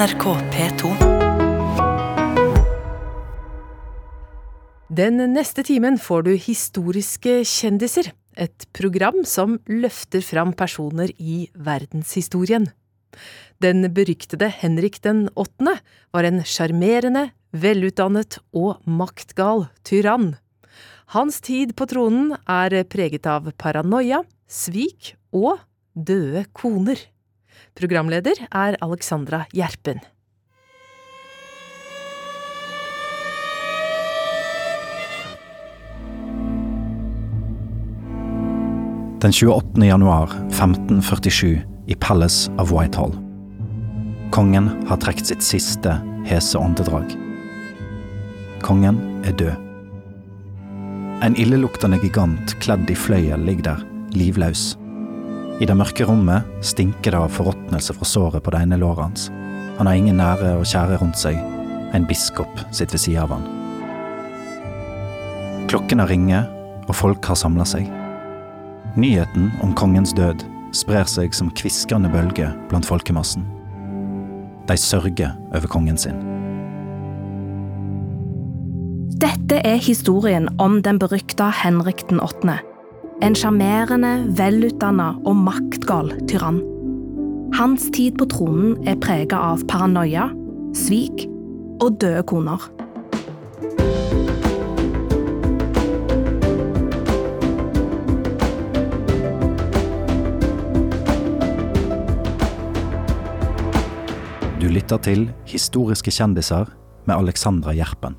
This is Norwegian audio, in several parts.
NRK P2. Den neste timen får du Historiske kjendiser, et program som løfter fram personer i verdenshistorien. Den beryktede Henrik den åttende var en sjarmerende, velutdannet og maktgal tyrann. Hans tid på tronen er preget av paranoia, svik og døde koner. Programleder er Alexandra Gjerpen. Den 28. januar 1547 i Palace of Whitehall. Kongen har trukket sitt siste hese åndedrag. Kongen er død. En illeluktende gigant kledd i fløyel ligger der, livløs. I det mørke rommet stinker det av forråtnelse fra såret på det ene låret hans. Han har ingen nære og kjære rundt seg. En biskop sitter ved sida av han. Klokkene ringer, og folk har samla seg. Nyheten om kongens død sprer seg som kviskende bølge blant folkemassen. De sørger over kongen sin. Dette er historien om den berykta Henrik den 8. En sjarmerende, velutdanna og maktgal tyrann. Hans tid på tronen er prega av paranoia, svik og døde koner. Du lytter til Historiske kjendiser med Alexandra Gjerpen.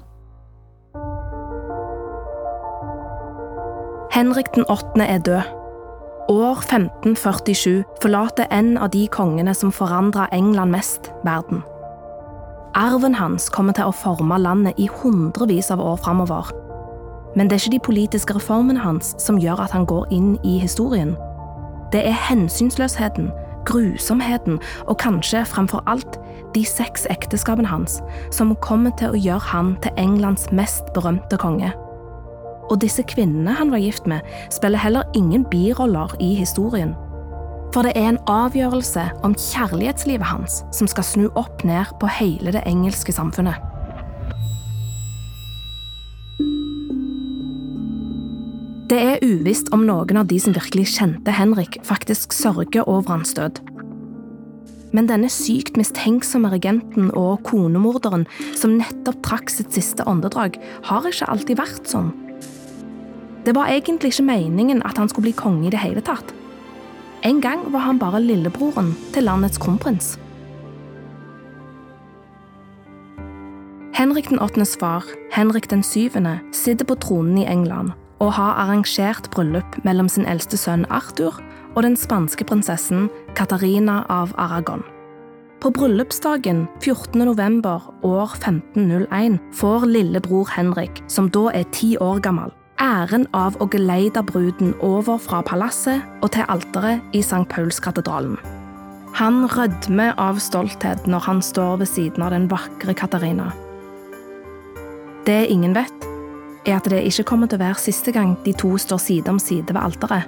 Henrik den 8. er død. År 1547 forlater en av de kongene som forandra England mest, verden. Arven hans kommer til å forme landet i hundrevis av år framover. Men det er ikke de politiske reformene hans som gjør at han går inn i historien. Det er hensynsløsheten, grusomheten og kanskje fremfor alt de seks ekteskapene hans som kommer til å gjøre han til Englands mest berømte konge. Og disse kvinnene han var gift med, spiller heller ingen biroller i historien. For det er en avgjørelse om kjærlighetslivet hans som skal snu opp ned på hele det engelske samfunnet. Det er uvisst om noen av de som virkelig kjente Henrik, faktisk sørger over hans død. Men denne sykt mistenksomme regenten og konemorderen som nettopp trakk sitt siste åndedrag, har ikke alltid vært sånn. Det var egentlig ikke meningen at han skulle bli konge i det hele tatt. En gang var han bare lillebroren til landets kronprins. Henrik den åttendes far, Henrik den syvende, sitter på tronen i England og har arrangert bryllup mellom sin eldste sønn Arthur og den spanske prinsessen Katarina av Aragon. På bryllupsdagen 14. november år 1501 får lillebror Henrik, som da er ti år gammel, æren av å geleide bruden over fra palasset og til alteret i St. Paulskatedralen. Han rødmer av stolthet når han står ved siden av den vakre Katarina. Det ingen vet, er at det ikke kommer til å være siste gang de to står side om side ved alteret.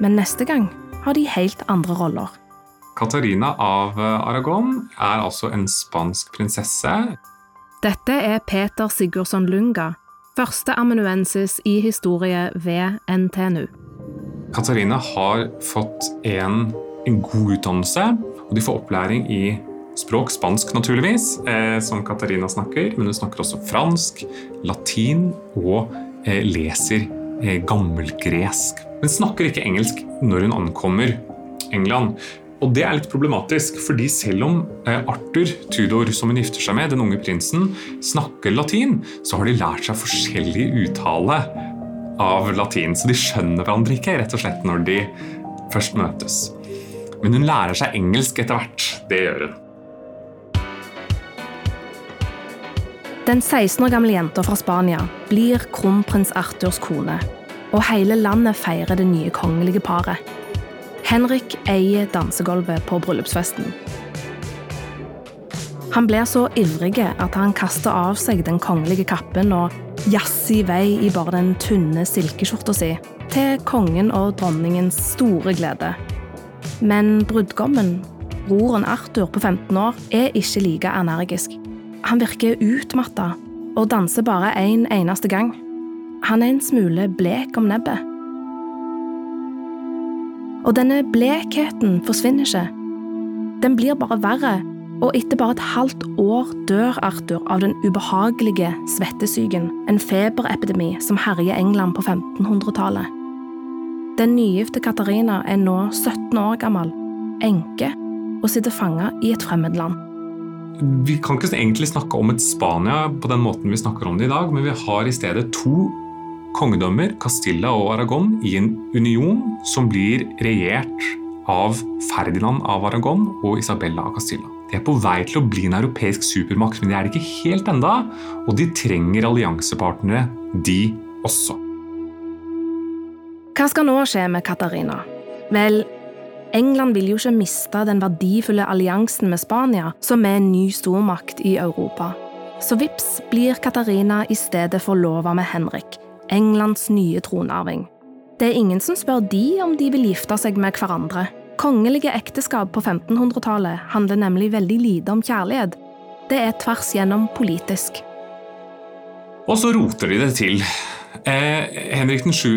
Men neste gang har de helt andre roller. Katarina av Aragon er altså en spansk prinsesse. Dette er Peter Sigurdsson Lunga, første amanuensis i historie ved NTNU. Katarina har fått en, en god utdannelse, og de får opplæring i språk, spansk naturligvis, eh, som Katarina snakker, men hun snakker også fransk, latin og eh, leser eh, gammelgresk. Hun snakker ikke engelsk når hun ankommer England. Og det er litt problematisk, fordi selv om eh, Arthur Tudor, som hun gifter seg med, den unge prinsen, snakker latin, så har de lært seg forskjellig uttale av latin. Så de skjønner hverandre ikke, rett og slett, når de først møtes. Men hun lærer seg engelsk etter hvert. Det gjør hun. Den 16 år gamle jenta fra Spania blir kronprins Arthurs kone, og hele landet feirer det nye kongelige paret. Henrik eier dansegulvet på bryllupsfesten. Han blir så ivrig at han kaster av seg den kongelige kappen og jazzer i vei i bare den tynne silkeskjorta si, til kongen og dronningens store glede. Men brudgommen Broren Arthur på 15 år er ikke like energisk. Han virker utmatta og danser bare én en eneste gang. Han er en smule blek om nebbet. Og denne blekheten forsvinner ikke. Den blir bare verre, og etter bare et halvt år dør Arthur av den ubehagelige svettesyken, en feberepidemi som herjer England på 1500-tallet. Den nygifte Katarina er nå 17 år gammel, enke og sitter fanga i et fremmed land. Vi kan ikke egentlig snakke om et Spania på den måten vi snakker om det i dag, men vi har i stedet to kongedømmer, Castilla og Aragon, i en union som blir regjert av Ferdinand av Aragon og Isabella av Castilla. De er på vei til å bli en europeisk supermakt, men de er det ikke helt enda, og de trenger alliansepartnere, de også. Hva skal nå skje med Katarina? Vel, England vil jo ikke miste den verdifulle alliansen med Spania, som er en ny stormakt i Europa. Så vips blir Katarina i stedet forlova med Henrik, Englands nye tronarving. Det er ingen som spør de om de vil gifte seg med hverandre. Kongelige ekteskap på 1500-tallet handler nemlig veldig lite om kjærlighet. Det er tvers gjennom politisk. Og så roter de det til. Eh, Henrik 7.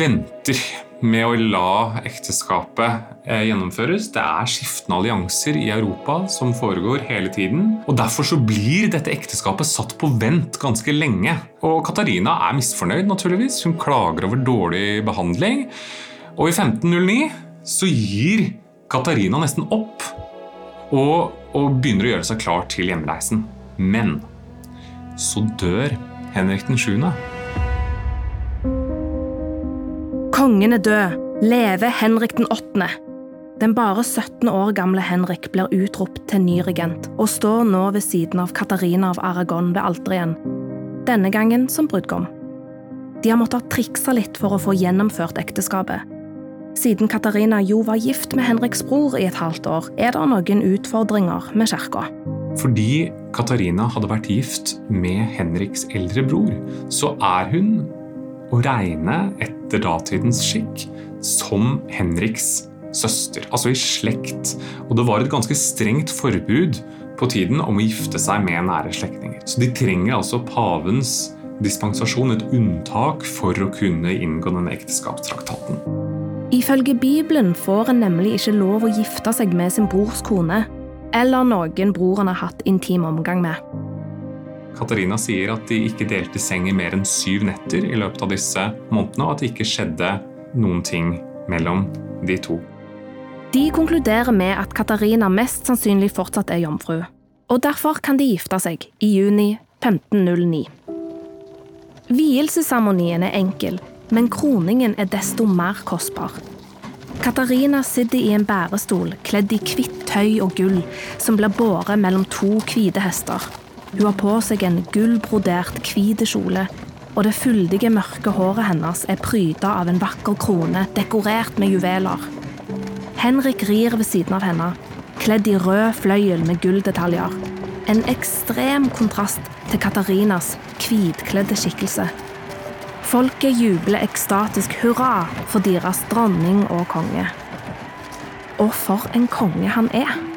venter med å la ekteskapet eh, gjennomføres. Det er skiftende allianser i Europa som foregår hele tiden. og Derfor så blir dette ekteskapet satt på vent ganske lenge. Og Katarina er misfornøyd, naturligvis. Hun klager over dårlig behandling. Og i 1509 så gir Katarina nesten opp og, og begynner å gjøre seg klar til hjemreisen. Men så dør Henrik den 7. Kongen er død. Leve Henrik den 8. Den bare 17 år gamle Henrik blir utropt til ny regent og står nå ved siden av Katarina av Aragon ved alteret igjen. Denne gangen som brudgom. De har måttet trikse litt for å få gjennomført ekteskapet, siden Katarina jo var gift med Henriks bror i et halvt år, er det noen utfordringer med kirka. Fordi Katarina hadde vært gift med Henriks eldre bror, så er hun å regne etter datidens skikk som Henriks søster, altså i slekt. Og det var et ganske strengt forbud på tiden om å gifte seg med nære slektninger. Så de trenger altså pavens dispensasjon, et unntak, for å kunne inngå denne ekteskapstraktaten. Ifølge Bibelen får en nemlig ikke lov å gifte seg med sin brors kone, eller noen broren har hatt intim omgang med. Katarina sier at de ikke delte seng i mer enn syv netter i løpet av disse månedene, og at det ikke skjedde noen ting mellom de to. De konkluderer med at Katarina mest sannsynlig fortsatt er jomfru, og derfor kan de gifte seg i juni 1509. Vielsesseremonien er enkel, men kroningen er desto mer kostbar. Katarina sitter i en bærestol kledd i hvitt tøy og gull, som blir båret mellom to hvite hester. Hun har på seg en gullbrodert hvit kjole, og det fyldige, mørke håret hennes er pryda av en vakker krone dekorert med juveler. Henrik rir ved siden av henne, kledd i rød fløyel med gulldetaljer. En ekstrem kontrast til Katarinas hvitkledde skikkelse. Folket jubler ekstatisk hurra for deres dronning og konge. Og for en konge han er!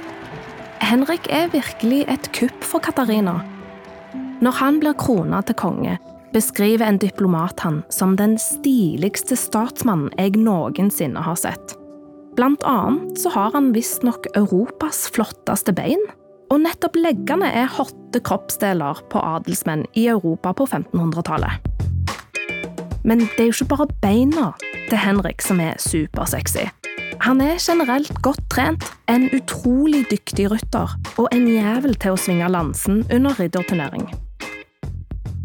Henrik er virkelig et kupp for Katarina. Når han blir krona til konge, beskriver en diplomat han som den stiligste statsmannen jeg noensinne har sett. Blant annet så har han visstnok Europas flotteste bein, og nettopp leggene er hotte kroppsdeler på adelsmenn i Europa på 1500-tallet. Men det er jo ikke bare beina til Henrik som er supersexy. Han er generelt godt trent, en utrolig dyktig rytter og en jævel til å svinge lansen under ridderturnering.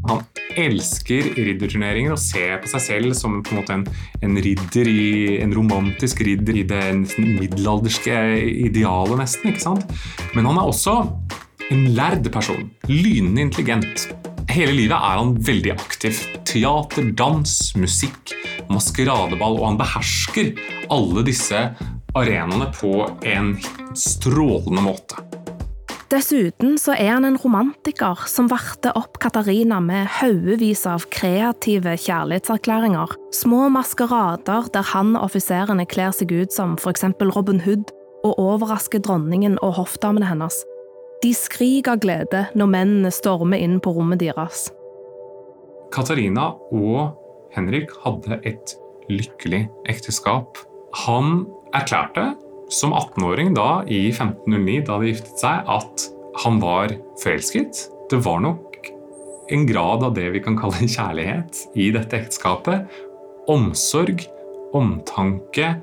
Han elsker ridderturneringer og ser på seg selv som en, en, en ridder i, en romantisk ridder i det middelalderske idealet, nesten. ikke sant? Men han er også en lærd person. Lynende intelligent. Hele livet er han veldig aktiv. Teater, dans, musikk, maskeradeball, og han behersker alle disse arenaene på en strålende måte. Dessuten så er han en romantiker som varter opp Katarina med haugevis av kreative kjærlighetserklæringer, små maskerader der han og offiserene kler seg ut som f.eks. Robin Hood, og overrasker dronningen og hoffdamene hennes. De skriker av glede når mennene stormer inn på rommet deres. Katarina og Henrik hadde et lykkelig ekteskap. Han erklærte som 18-åring da, i 1509, da de giftet seg, at han var forelsket. Det var nok en grad av det vi kan kalle kjærlighet i dette ekteskapet. Omsorg, omtanke.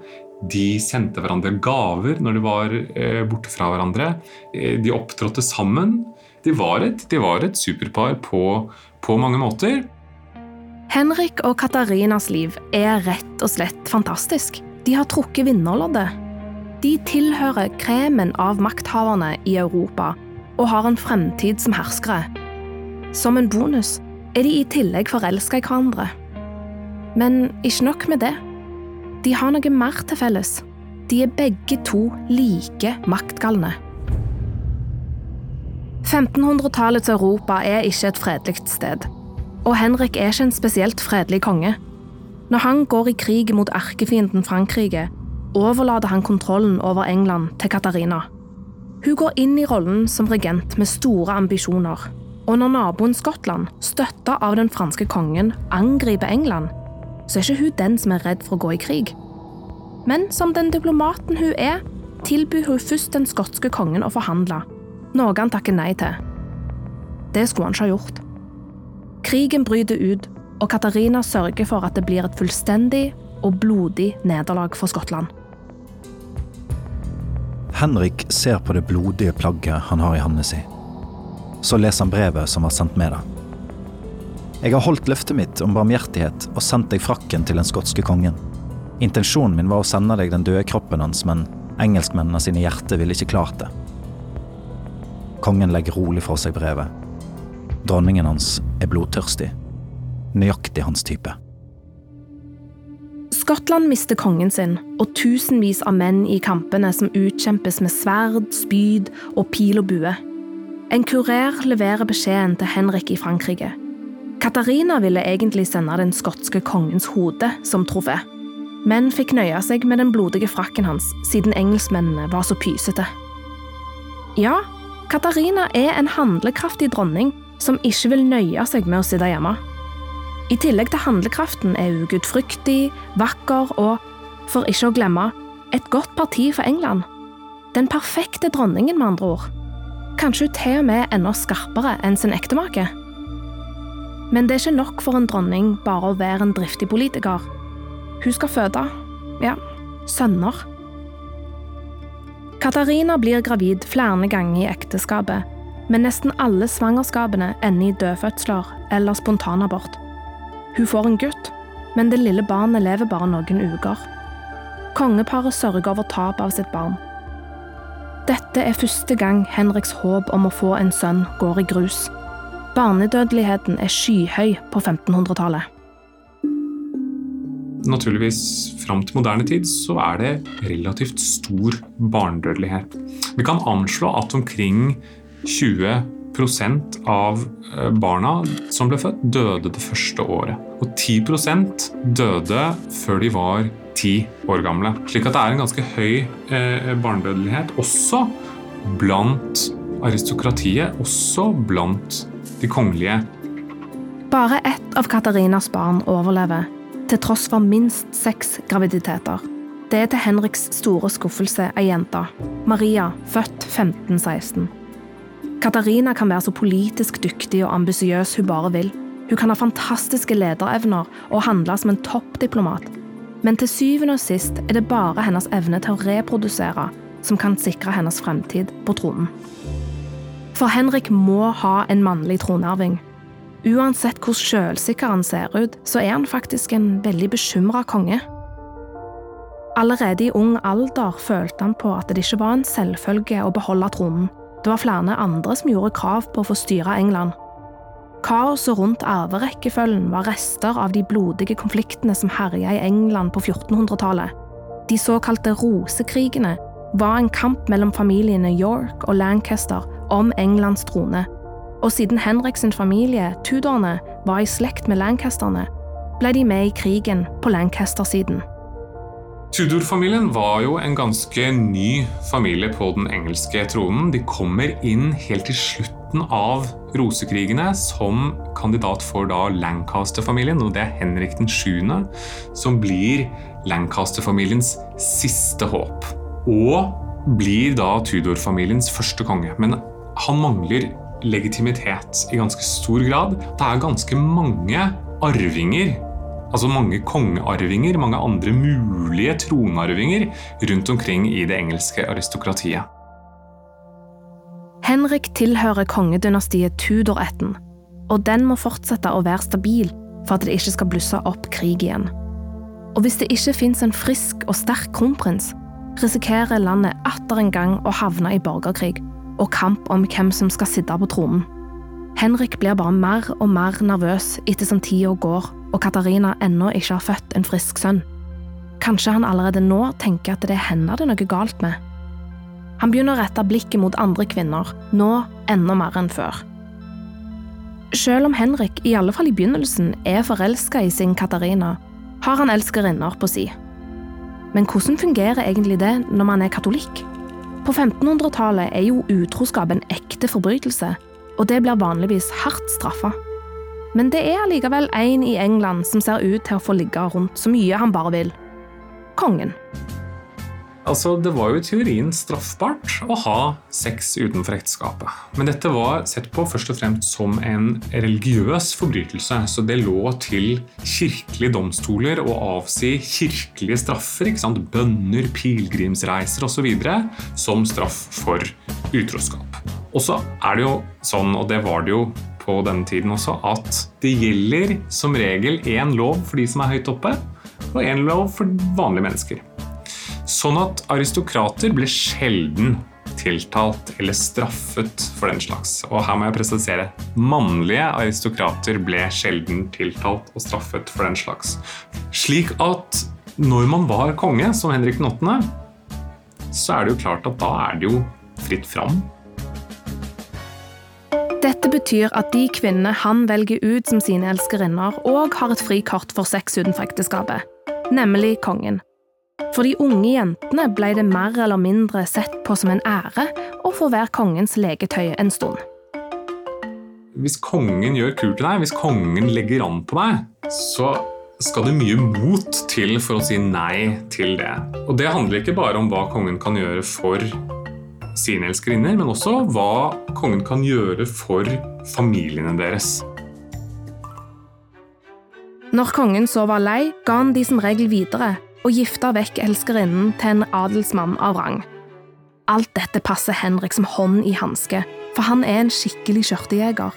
De sendte hverandre gaver når de var eh, borte fra hverandre. Eh, de opptrådte sammen. De var et, de var et superpar på, på mange måter. Henrik og Katarinas liv er rett og slett fantastisk. De har trukket vinnerloddet. De tilhører kremen av makthaverne i Europa og har en fremtid som herskere. Som en bonus er de i tillegg forelska i hverandre. Men ikke nok med det. De har noe mer til felles. De er begge to like maktgalne. 1500-tallets Europa er ikke et fredelig sted, og Henrik er ikke en spesielt fredelig konge. Når han går i krig mot erkefienden Frankrike, overlater han kontrollen over England til Katarina. Hun går inn i rollen som regent med store ambisjoner. Og når naboen Skottland, støtta av den franske kongen, angriper England, så er ikke hun den som er redd for å gå i krig. Men som den diplomaten hun er, tilbyr hun først den skotske kongen å forhandle, noe han takker nei til. Det skulle han ikke ha gjort. Krigen bryter ut, og Katarina sørger for at det blir et fullstendig og blodig nederlag for Skottland. Henrik ser på det blodige plagget han har i hånda si. Så leser han brevet som var sendt med det. Jeg har holdt løftet mitt om barmhjertighet og sendt deg frakken til den skotske kongen. Intensjonen min var å sende deg den døde kroppen hans, men engelskmennene sine hjerter ville ikke klart det. Kongen legger rolig fra seg brevet. Dronningen hans er blodtørstig. Nøyaktig hans type. Skottland mister kongen sin, og tusenvis av menn i kampene som utkjempes med sverd, spyd og pil og bue. En kurer leverer beskjeden til Henrik i Frankrike. Katarina ville egentlig sende den skotske kongens hode som trofé, men fikk nøye seg med den blodige frakken hans, siden engelskmennene var så pysete. Ja, Katarina er en handlekraftig dronning som ikke vil nøye seg med å sitte hjemme. I tillegg til handlekraften er hun gudfryktig, vakker og, for ikke å glemme, et godt parti for England. Den perfekte dronningen, med andre ord. Kanskje hun til og med enda skarpere enn sin ektemake. Men det er ikke nok for en dronning bare å være en driftig politiker. Hun skal føde, ja, sønner. Katarina blir gravid flere ganger i ekteskapet, men nesten alle svangerskapene ender i dødfødsler eller spontanabort. Hun får en gutt, men det lille barnet lever bare noen uker. Kongeparet sørger over tap av sitt barn. Dette er første gang Henriks håp om å få en sønn går i grus. Barnedødeligheten er skyhøy på 1500-tallet. Naturligvis fram til moderne tid så er det relativt stor barnedødelighet. Vi kan anslå at omkring 20 av eh, barna som ble født, døde det første året. Og 10 prosent døde før de var ti år gamle. Slik at det er en ganske høy eh, barnedødelighet også blant aristokratiet, også blant de kongelige. Bare ett av Katarinas barn overlever, til tross for minst seks graviditeter. Det er til Henriks store skuffelse ei jente, Maria, født 1516. Katarina kan være så politisk dyktig og ambisiøs hun bare vil. Hun kan ha fantastiske lederevner og handle som en toppdiplomat. Men til syvende og sist er det bare hennes evne til å reprodusere som kan sikre hennes fremtid på tronen. For Henrik må ha en mannlig tronarving. Uansett hvor selvsikker han ser ut, så er han faktisk en veldig bekymra konge. Allerede i ung alder følte han på at det ikke var en selvfølge å beholde tronen. Det var flere andre som gjorde krav på å få styre England. Kaoset rundt arverekkefølgen var rester av de blodige konfliktene som herja i England på 1400-tallet. De såkalte rosekrigene var en kamp mellom familiene York og Lancaster om Englands trone, og siden Henriks familie, Tudorene, var i slekt med Lancasterne, ble de med i krigen på Lancaster-siden. Tudor-familien var jo en ganske ny familie på den engelske tronen. De kommer inn helt til slutten av rosekrigene som kandidat for da Lancaster-familien. og Det er Henrik den 7., som blir Lancaster-familiens siste håp. Og blir da Tudor-familiens første konge. Men han mangler legitimitet i ganske stor grad. Det er ganske mange arvinger altså mange kongearvinger, mange andre mulige tronarvinger rundt omkring i det engelske aristokratiet. Henrik tilhører kongedynastiet Tudor-ætten, og den må fortsette å være stabil for at det ikke skal blusse opp krig igjen. Og hvis det ikke fins en frisk og sterk kronprins, risikerer landet atter en gang å havne i borgerkrig og kamp om hvem som skal sitte på tronen. Henrik blir bare mer og mer nervøs ettersom tida går og Katarina ennå ikke har født en frisk sønn. Kanskje han allerede nå tenker at det er henne det er noe galt med. Han begynner å rette blikket mot andre kvinner, nå enda mer enn før. Selv om Henrik, i alle fall i begynnelsen, er forelska i sin Katarina, har han elskerinner på si. Men hvordan fungerer egentlig det når man er katolikk? På 1500-tallet er jo utroskap en ekte forbrytelse, og det blir vanligvis hardt straffa. Men det er allikevel en i England som ser ut til å få ligge rundt så mye han bare vil. Kongen. Altså, Det var jo i teorien straffbart å ha sex utenfor ekteskapet. Men dette var sett på først og fremst som en religiøs forbrytelse. Så det lå til kirkelige domstoler å avsi kirkelige straffer, ikke sant? bønner, pilegrimsreiser osv., som straff for utroskap. Og så er det jo sånn, og det var det jo på denne tiden også, at det gjelder som regel én lov for de som er høyt oppe, og én lov for vanlige mennesker. Sånn at aristokrater ble sjelden tiltalt eller straffet for den slags. Og her må jeg presisere mannlige aristokrater ble sjelden tiltalt og straffet for den slags. Slik at når man var konge, som Henrik 8., så er det jo klart at da er det jo fritt fram dette betyr at de kvinnene han velger ut som sine elskerinner, òg har et frikort for sex utenfor ekteskapet, nemlig kongen. For de unge jentene ble det mer eller mindre sett på som en ære å få være kongens legetøy en stund. Hvis kongen gjør kult til deg, hvis kongen legger an på deg, så skal det mye mot til for å si nei til det. Og det handler ikke bare om hva kongen kan gjøre for sine elskerinner, men også hva kongen kan gjøre for familiene deres. Når kongen så var lei, ga han de som regel videre og gifta vekk elskerinnen til en adelsmann av rang. Alt dette passer Henrik som hånd i hanske, for han er en skikkelig skjørtejeger.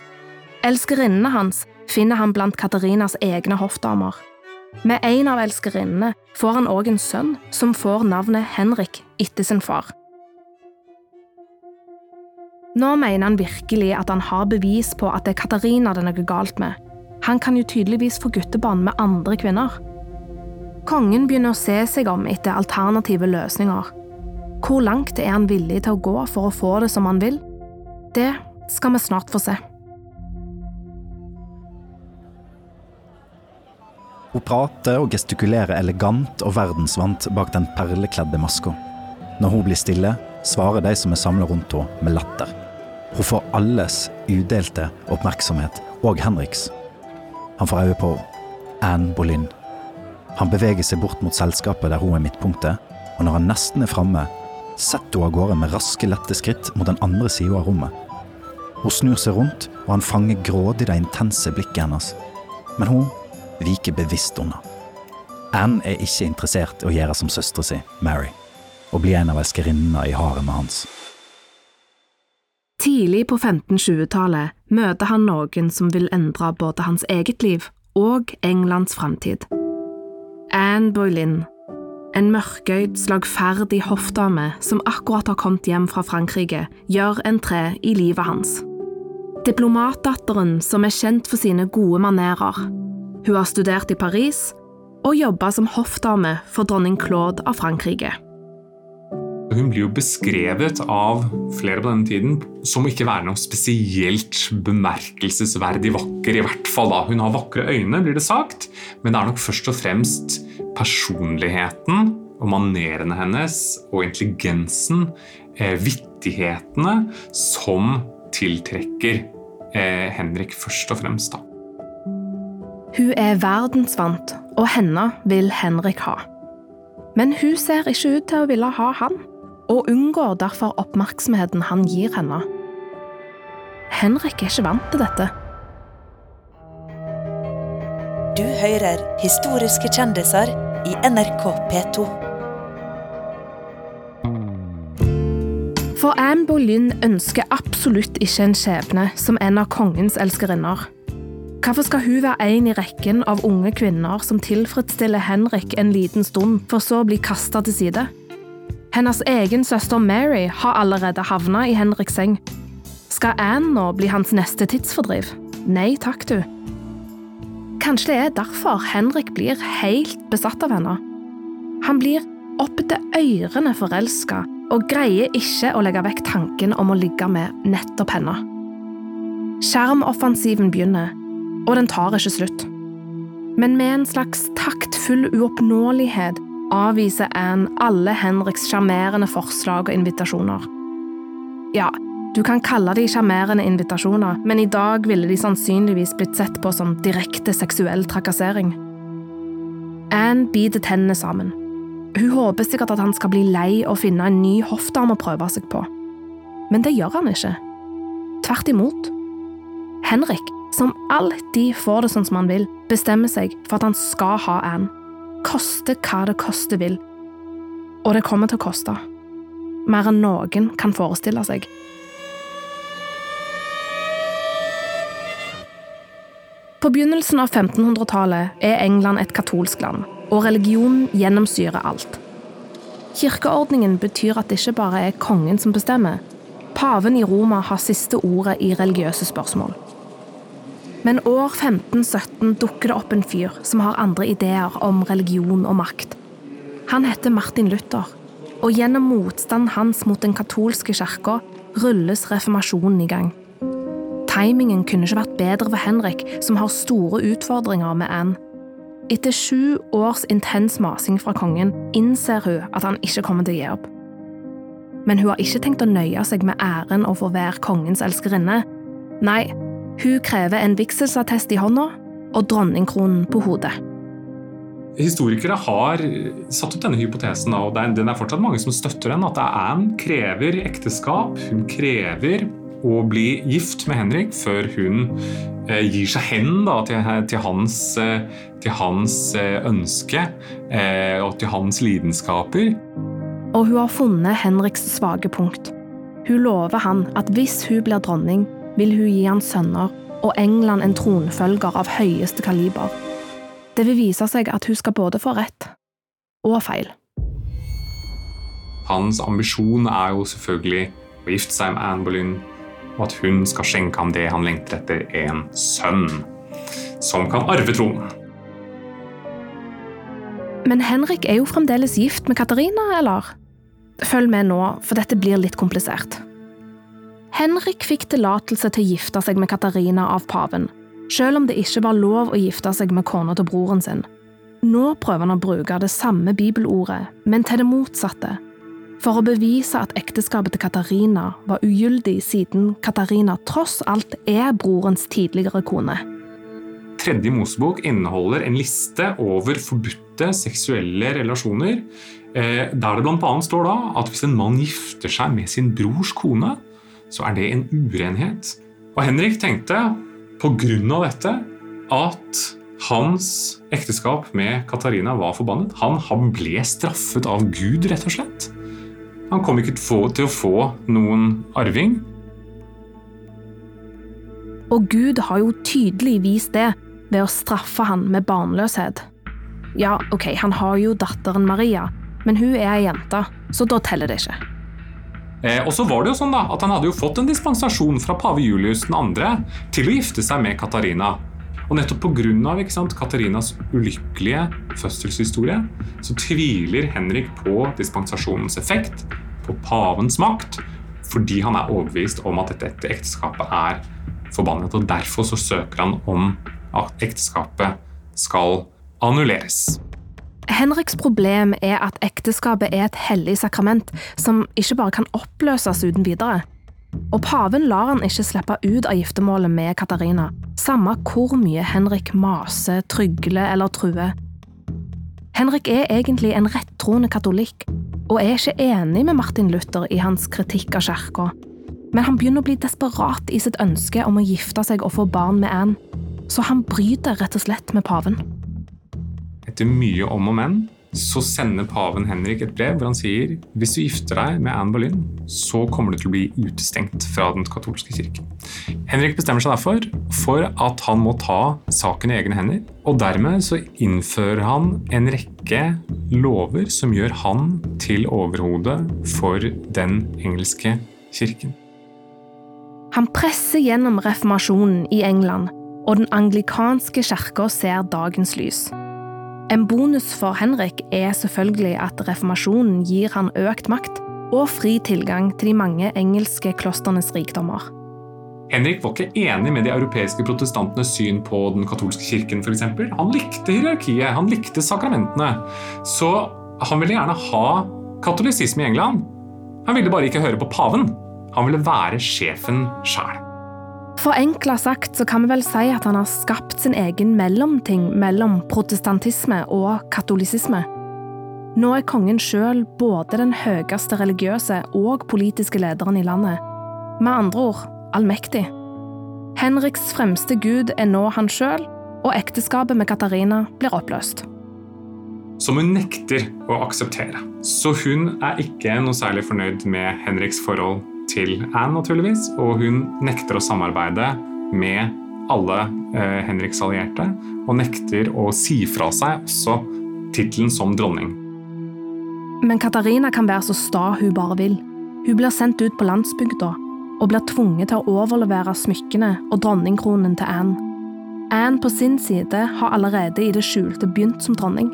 Elskerinnene hans finner han blant Katarinas egne hoffdamer. Med en av elskerinnene får han òg en sønn som får navnet Henrik etter sin far. Nå mener han virkelig at han har bevis på at det er Katarina det er noe galt med. Han kan jo tydeligvis få guttebarn med andre kvinner. Kongen begynner å se seg om etter alternative løsninger. Hvor langt er han villig til å gå for å få det som han vil? Det skal vi snart få se. Hun prater og gestikulerer elegant og verdensvant bak den perlekledde maska. Når hun blir stille, svarer de som er samla rundt henne, med latter. Hun får alles udelte oppmerksomhet, og Henriks. Han får øye på Anne Boleyn. Han beveger seg bort mot selskapet der hun er midtpunktet, og når han nesten er framme, setter hun av gårde med raske, lette skritt mot den andre sida av rommet. Hun snur seg rundt, og han fanger grådig det intense blikket hennes. Men hun viker bevisst unna. Anne er ikke interessert i å gjøre som søstera si, Mary, og bli en av elskerinnene i haremet hans. Tidlig på 1520-tallet møter han noen som vil endre både hans eget liv og Englands framtid. Anne Boleyn, en mørkøyd, slagferdig hoffdame som akkurat har kommet hjem fra Frankrike, gjør en tre i livet hans. Diplomatdatteren som er kjent for sine gode manerer. Hun har studert i Paris og jobba som hoffdame for dronning Claude av Frankrike. Hun blir jo beskrevet av flere på denne tiden som ikke være noe spesielt bemerkelsesverdig vakker. i hvert fall da. Hun har vakre øyne, blir det sagt, men det er nok først og fremst personligheten og manerene hennes og intelligensen, eh, vittighetene, som tiltrekker eh, Henrik først og fremst. da. Hun er verdensvant, og henne vil Henrik ha. Men hun ser ikke ut til å ville ha han, og unngår derfor oppmerksomheten han gir henne. Henrik er ikke vant til dette. Du hører historiske kjendiser i NRK P2. For Anne Boleyn ønsker absolutt ikke en skjebne som en av kongens elskerinner. Hvorfor skal hun være en i rekken av unge kvinner som tilfredsstiller Henrik en liten stund, for så å bli kasta til side? Hennes egen søster Mary har allerede havna i Henriks seng. Skal Anne nå bli hans neste tidsfordriv? Nei takk, du. Kanskje det er derfor Henrik blir helt besatt av henne. Han blir opp til ørene forelska og greier ikke å legge vekk tanken om å ligge med nettopp henne. Skjermoffensiven begynner, og den tar ikke slutt. Men med en slags taktfull uoppnåelighet avviser Anne alle Henriks sjarmerende forslag og invitasjoner. Ja, du kan kalle de sjarmerende invitasjoner, men i dag ville de sannsynligvis blitt sett på som direkte seksuell trakassering. Anne biter tennene sammen. Hun håper sikkert at han skal bli lei og finne en ny hoftearm å prøve seg på. Men det gjør han ikke. Tvert imot. Henrik, som alltid får det sånn som han vil, bestemmer seg for at han skal ha Anne. Koste hva det koste vil. Og det kommer til å koste. Mer enn noen kan forestille seg. På begynnelsen av 1500-tallet er England et katolsk land, og religion gjennomsyrer alt. Kirkeordningen betyr at det ikke bare er kongen som bestemmer. Paven i Roma har siste ordet i religiøse spørsmål. Men år 1517 dukker det opp en fyr som har andre ideer om religion og makt. Han heter Martin Luther, og gjennom motstanden hans mot den katolske kirka rulles reformasjonen i gang. Timingen kunne ikke vært bedre for Henrik, som har store utfordringer med Anne. Etter sju års intens masing fra kongen innser hun at han ikke kommer til å gi opp. Men hun har ikke tenkt å nøye seg med æren og få være kongens elskerinne. Nei, hun krever en vigselsattest i hånda og dronningkronen på hodet. Historikere har satt opp denne hypotesen, og den er fortsatt mange som støtter den, at Anne krever ekteskap. Hun krever å bli gift med Henrik før hun eh, gir seg hen da, til, til, hans, eh, til, hans, eh, ønske eh, og til hans lidenskaper. Og hun har funnet Henriks svake punkt. Hun lover han at hvis hun blir dronning, vil hun gi han sønner og England en tronfølger av høyeste kaliber. Det vil vise seg at hun skal både få rett og feil. Hans ambisjon er jo selvfølgelig å gifte seg med Anne Boleyn og at hun skal skjenke ham det han lengter etter, en sønn som kan arve tronen. Men Henrik er jo fremdeles gift med Katarina, eller? Følg med nå, for dette blir litt komplisert. Henrik fikk tillatelse til å gifte seg med Katarina av paven, selv om det ikke var lov å gifte seg med kona til broren sin. Nå prøver han å bruke det samme bibelordet, men til det motsatte, for å bevise at ekteskapet til Katarina var ugyldig, siden Katarina tross alt er brorens tidligere kone. Tredje Mosebok inneholder en liste over forbudte seksuelle relasjoner, eh, der det bl.a. står da at hvis en mann gifter seg med sin brors kone, så er det en urenhet. Og Henrik tenkte pga. dette at hans ekteskap med Katarina var forbannet. Han ble straffet av Gud, rett og slett. Han kom ikke til å få noen arving. Og Gud har jo tydelig vist det ved å straffe han med barnløshet. Ja, ok, han har jo datteren Maria, men hun er ei jente, så da teller det ikke. Eh, og så var det jo sånn da, at Han hadde jo fått en dispensasjon fra pave Julius 2. til å gifte seg med Katarina. Og nettopp pga. Katarinas ulykkelige fødselshistorie så tviler Henrik på dispensasjonens effekt, på pavens makt, fordi han er overbevist om at dette ekteskapet er forbannet. og Derfor så søker han om at ekteskapet skal annulleres. Henriks problem er at ekteskapet er et hellig sakrament som ikke bare kan oppløses uten videre. Og paven lar han ikke slippe ut av giftermålet med Katarina, samme hvor mye Henrik maser, trygler eller truer. Henrik er egentlig en rettroende katolikk, og er ikke enig med Martin Luther i hans kritikk av kirka. Men han begynner å bli desperat i sitt ønske om å gifte seg og få barn med Anne, så han bryter rett og slett med paven. Etter mye om og men så sender paven Henrik et brev hvor han sier hvis du gifter deg med Anne Boleyn, så kommer du til å bli utestengt fra den katolske kirken. Henrik bestemmer seg derfor for at han må ta saken i egne hender, og dermed så innfører han en rekke lover som gjør han til overhode for den engelske kirken. Han presser gjennom reformasjonen i England, og den anglikanske kirka ser dagens lys. En bonus for Henrik er selvfølgelig at reformasjonen gir han økt makt og fri tilgang til de mange engelske klostrenes rikdommer. Henrik var ikke enig med de europeiske protestantenes syn på den katolske kirken. For eksempel. han likte hierarkiet, han likte sakramentene. Så han ville gjerne ha katolisisme i England. Han ville bare ikke høre på paven. Han ville være sjefen sjæl. Forenkla sagt så kan vi vel si at han har skapt sin egen mellomting mellom protestantisme og katolisisme. Nå er kongen sjøl både den høyeste religiøse og politiske lederen i landet. Med andre ord allmektig. Henriks fremste gud er nå han sjøl, og ekteskapet med Katarina blir oppløst. Som hun nekter å akseptere. Så hun er ikke noe særlig fornøyd med Henriks forhold til Anne, naturligvis, og hun nekter å samarbeide med alle eh, Henriks allierte, og nekter å si fra seg også tittelen som dronning. Men Katarina kan være så sta hun bare vil. Hun blir sendt ut på landsbygda og blir tvunget til å overlevere smykkene og dronningkronen til Anne. Anne på sin side har allerede i det skjulte begynt som dronning.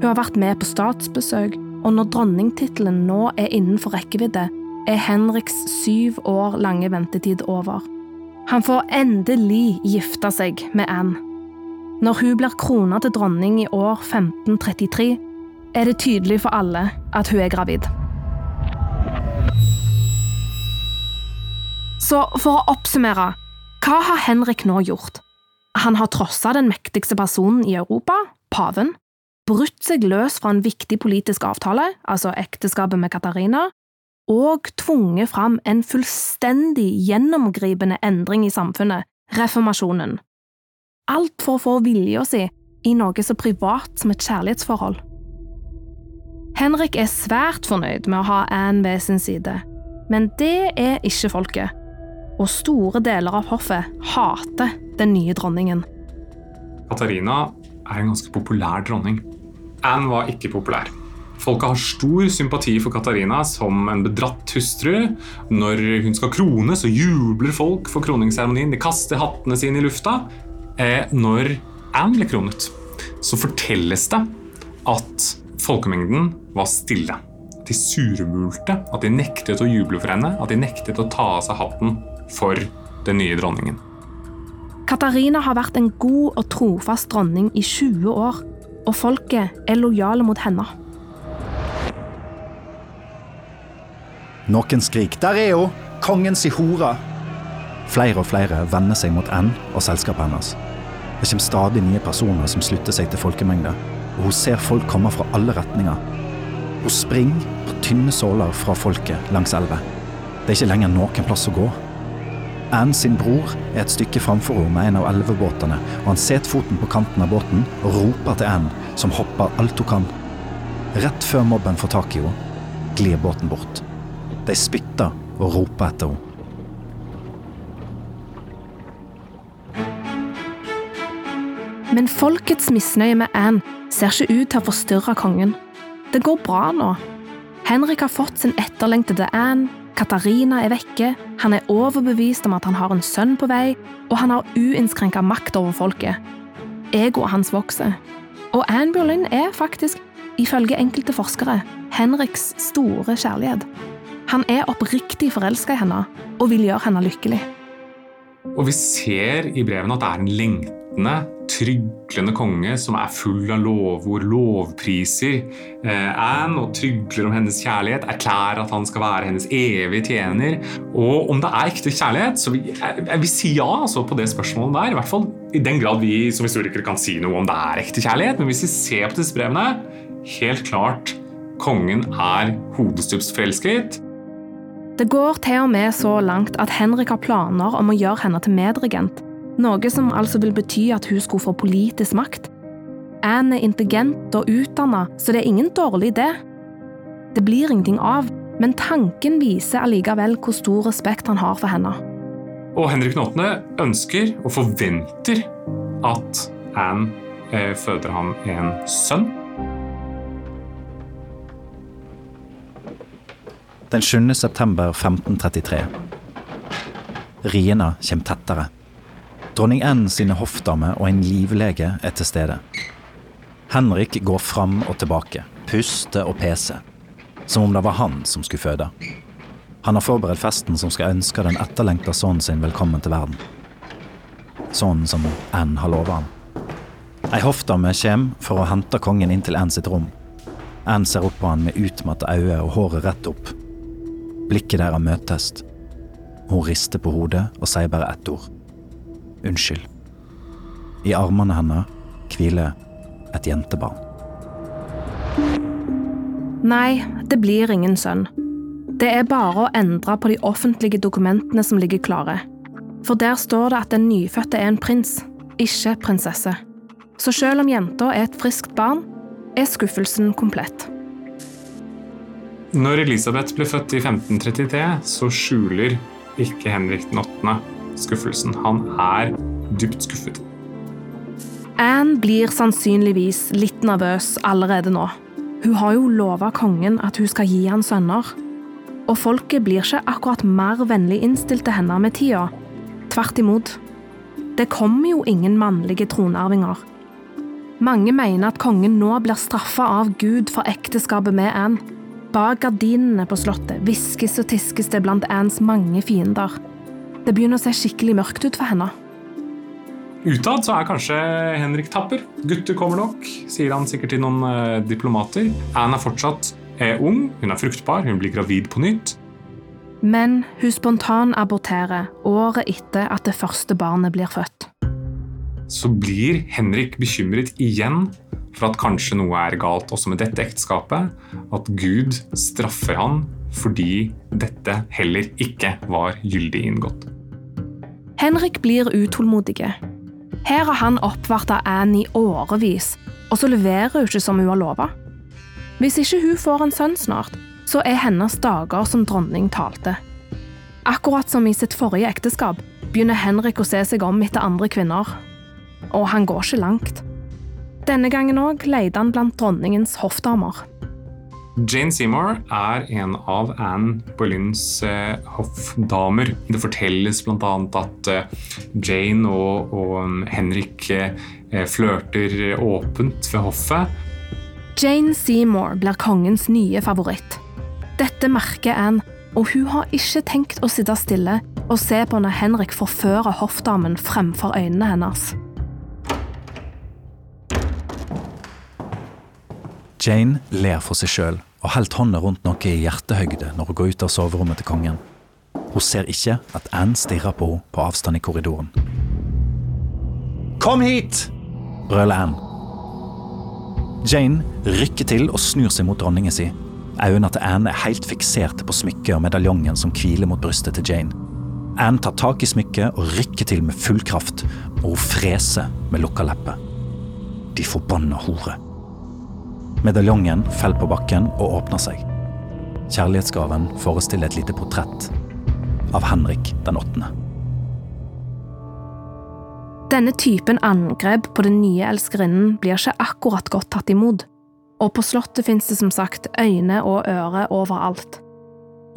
Hun har vært med på statsbesøk, og når dronningtittelen nå er innenfor rekkevidde, er Henriks syv år lange ventetid over. Han får endelig gifte seg med Anne. Når hun blir krona til dronning i år 1533, er det tydelig for alle at hun er gravid. Så for å oppsummere, hva har Henrik nå gjort? Han har trossa den mektigste personen i Europa, paven, brutt seg løs fra en viktig politisk avtale, altså ekteskapet med Katarina, og tvunget fram en fullstendig gjennomgripende endring i samfunnet, reformasjonen. Alt for å få vilja si i noe så privat som et kjærlighetsforhold. Henrik er svært fornøyd med å ha Anne ved sin side, men det er ikke folket, og store deler av hoffet hater den nye dronningen. Katarina er en ganske populær dronning. Anne var ikke populær. Folket har stor sympati for Katarina som en bedratt hustru. Når hun skal krone, så jubler folk for kroningsseremonien. De kaster hattene sine i lufta. Eh, når Anne ble kronet, så fortelles det at folkemengden var stille. De surmulte, at de nektet å juble for henne, at de nektet å ta av seg hatten for den nye dronningen. Katarina har vært en god og trofast dronning i 20 år, og folket er lojale mot henne. Noen skrik 'Der er hun! Kongen si hora!' Flere og flere vender seg mot Anne og selskapet hennes. Det kommer stadig nye personer som slutter seg til folkemengde, og hun ser folk komme fra alle retninger. Hun springer på tynne såler fra folket langs elva. Det er ikke lenger noen plass å gå. Anne sin bror er et stykke framfor henne med en av elvebåtene, og han setter foten på kanten av båten og roper til Anne, som hopper alt hun kan. Rett før mobben får tak i henne, glir båten bort. De spytter og roper etter henne. Men folkets misnøye med Anne ser ikke ut til å forstyrre kongen. Det går bra nå. Henrik har fått sin etterlengtede Anne, Katarina er vekke, han er overbevist om at han har en sønn på vei, og han har uinnskrenka makt over folket. Egoet hans vokser. Og Anne Boleyn er faktisk, ifølge enkelte forskere, Henriks store kjærlighet. Han er oppriktig forelska i henne og vil gjøre henne lykkelig. Og vi ser i brevene at det er en lengtende, tryglende konge som er full av lovord, lovpriser eh, Anne og trygler om hennes kjærlighet, erklærer at han skal være hennes evige tjener. Og om det er ekte kjærlighet, så vil jeg, jeg vil si ja altså, på det spørsmålet der. I hvert fall i den grad vi som historikere kan si noe om det er ekte kjærlighet. Men hvis vi ser på disse brevene, helt klart kongen er hodestups forelsket. Det går til og med så langt at Henrik har planer om å gjøre henne til medregent noe som altså vil bety at hun skulle få politisk makt. Anne er intelligent og utdanna, så det er ingen dårlig idé. Det blir ingenting av, men tanken viser allikevel hvor stor respekt han har for henne. Og Henrik 8. ønsker og forventer at Anne eh, føder ham en sønn. Den 7. september 1533. Riene kommer tettere. Dronning Anne sine hoffdamer og en livlege er til stede. Henrik går fram og tilbake, puster og peser, som om det var han som skulle føde. Han har forberedt festen som skal ønske den etterlengta sønnen sin velkommen til verden. Sånn som Anne har lova han. Ei hoffdame kommer for å hente kongen inn til Anne sitt rom. Anne ser opp på han med utmatta øyne og håret rett opp. Blikket deres møtes. Hun rister på hodet og sier bare ett ord unnskyld. I armene hennes hviler et jentebarn. Nei, det blir ingen sønn. Det er bare å endre på de offentlige dokumentene som ligger klare. For der står det at den nyfødte er en prins, ikke prinsesse. Så selv om jenta er et friskt barn, er skuffelsen komplett. Når Elisabeth ble født i 1533, så skjuler ikke Henrik den 8 skuffelsen. Han er dypt skuffet. Anne blir sannsynligvis litt nervøs allerede nå. Hun har jo lova kongen at hun skal gi han sønner. Og folket blir ikke akkurat mer vennlig innstilt til henne med tida. Tvert imot. Det kommer jo ingen mannlige tronarvinger. Mange mener at kongen nå blir straffa av Gud for ekteskapet med Anne. Bak gardinene på slottet hviskes og tiskes det blant Annes mange fiender. Det begynner å se skikkelig mørkt ut for henne. Utad så er kanskje Henrik tapper. Gutter kommer nok, sier han sikkert til noen eh, diplomater. Anne er fortsatt uh, ung, hun er fruktbar, hun blir gravid på nytt. Men hun spontanaborterer året etter at det første barnet blir født. Så blir Henrik bekymret igjen for at kanskje noe er galt også med dette ekteskapet. At Gud straffer han fordi dette heller ikke var gyldig inngått. Henrik blir utålmodig. Her har han oppvarta Anne i årevis, og så leverer hun ikke som hun har lova. Hvis ikke hun får en sønn snart, så er hennes dager som dronning talte. Akkurat som i sitt forrige ekteskap begynner Henrik å se seg om etter andre kvinner. Og han går ikke langt. Denne gangen òg leide han blant dronningens hoffdamer. Jane Seymour er en av Anne Boleyn's eh, hoffdamer. Det fortelles bl.a. at eh, Jane og, og um, Henrik eh, flørter åpent ved hoffet. Jane Seymour blir kongens nye favoritt. Dette merker Anne, og hun har ikke tenkt å sitte stille og se på når Henrik forfører hoffdamen fremfor øynene hennes. Jane ler for seg sjøl og holder hånda rundt noe i hjertehøyde når hun går ut av soverommet til kongen. Hun ser ikke at Anne stirrer på henne på avstand i korridoren. Kom hit! brøler Anne. Jane rykker til og snur seg mot dronningen sin. Øynene til Anne er helt fikserte på smykket og medaljongen som hviler mot brystet til Jane. Anne tar tak i smykket og rykker til med full kraft, og hun freser med lukka lepper. De forbanna hore. Medaljongen faller på bakken og åpner seg. Kjærlighetsgaven forestiller et lite portrett av Henrik den åttende. Denne typen angrep på den nye elskerinnen blir ikke akkurat godt tatt imot, og på slottet fins det som sagt øyne og ører overalt.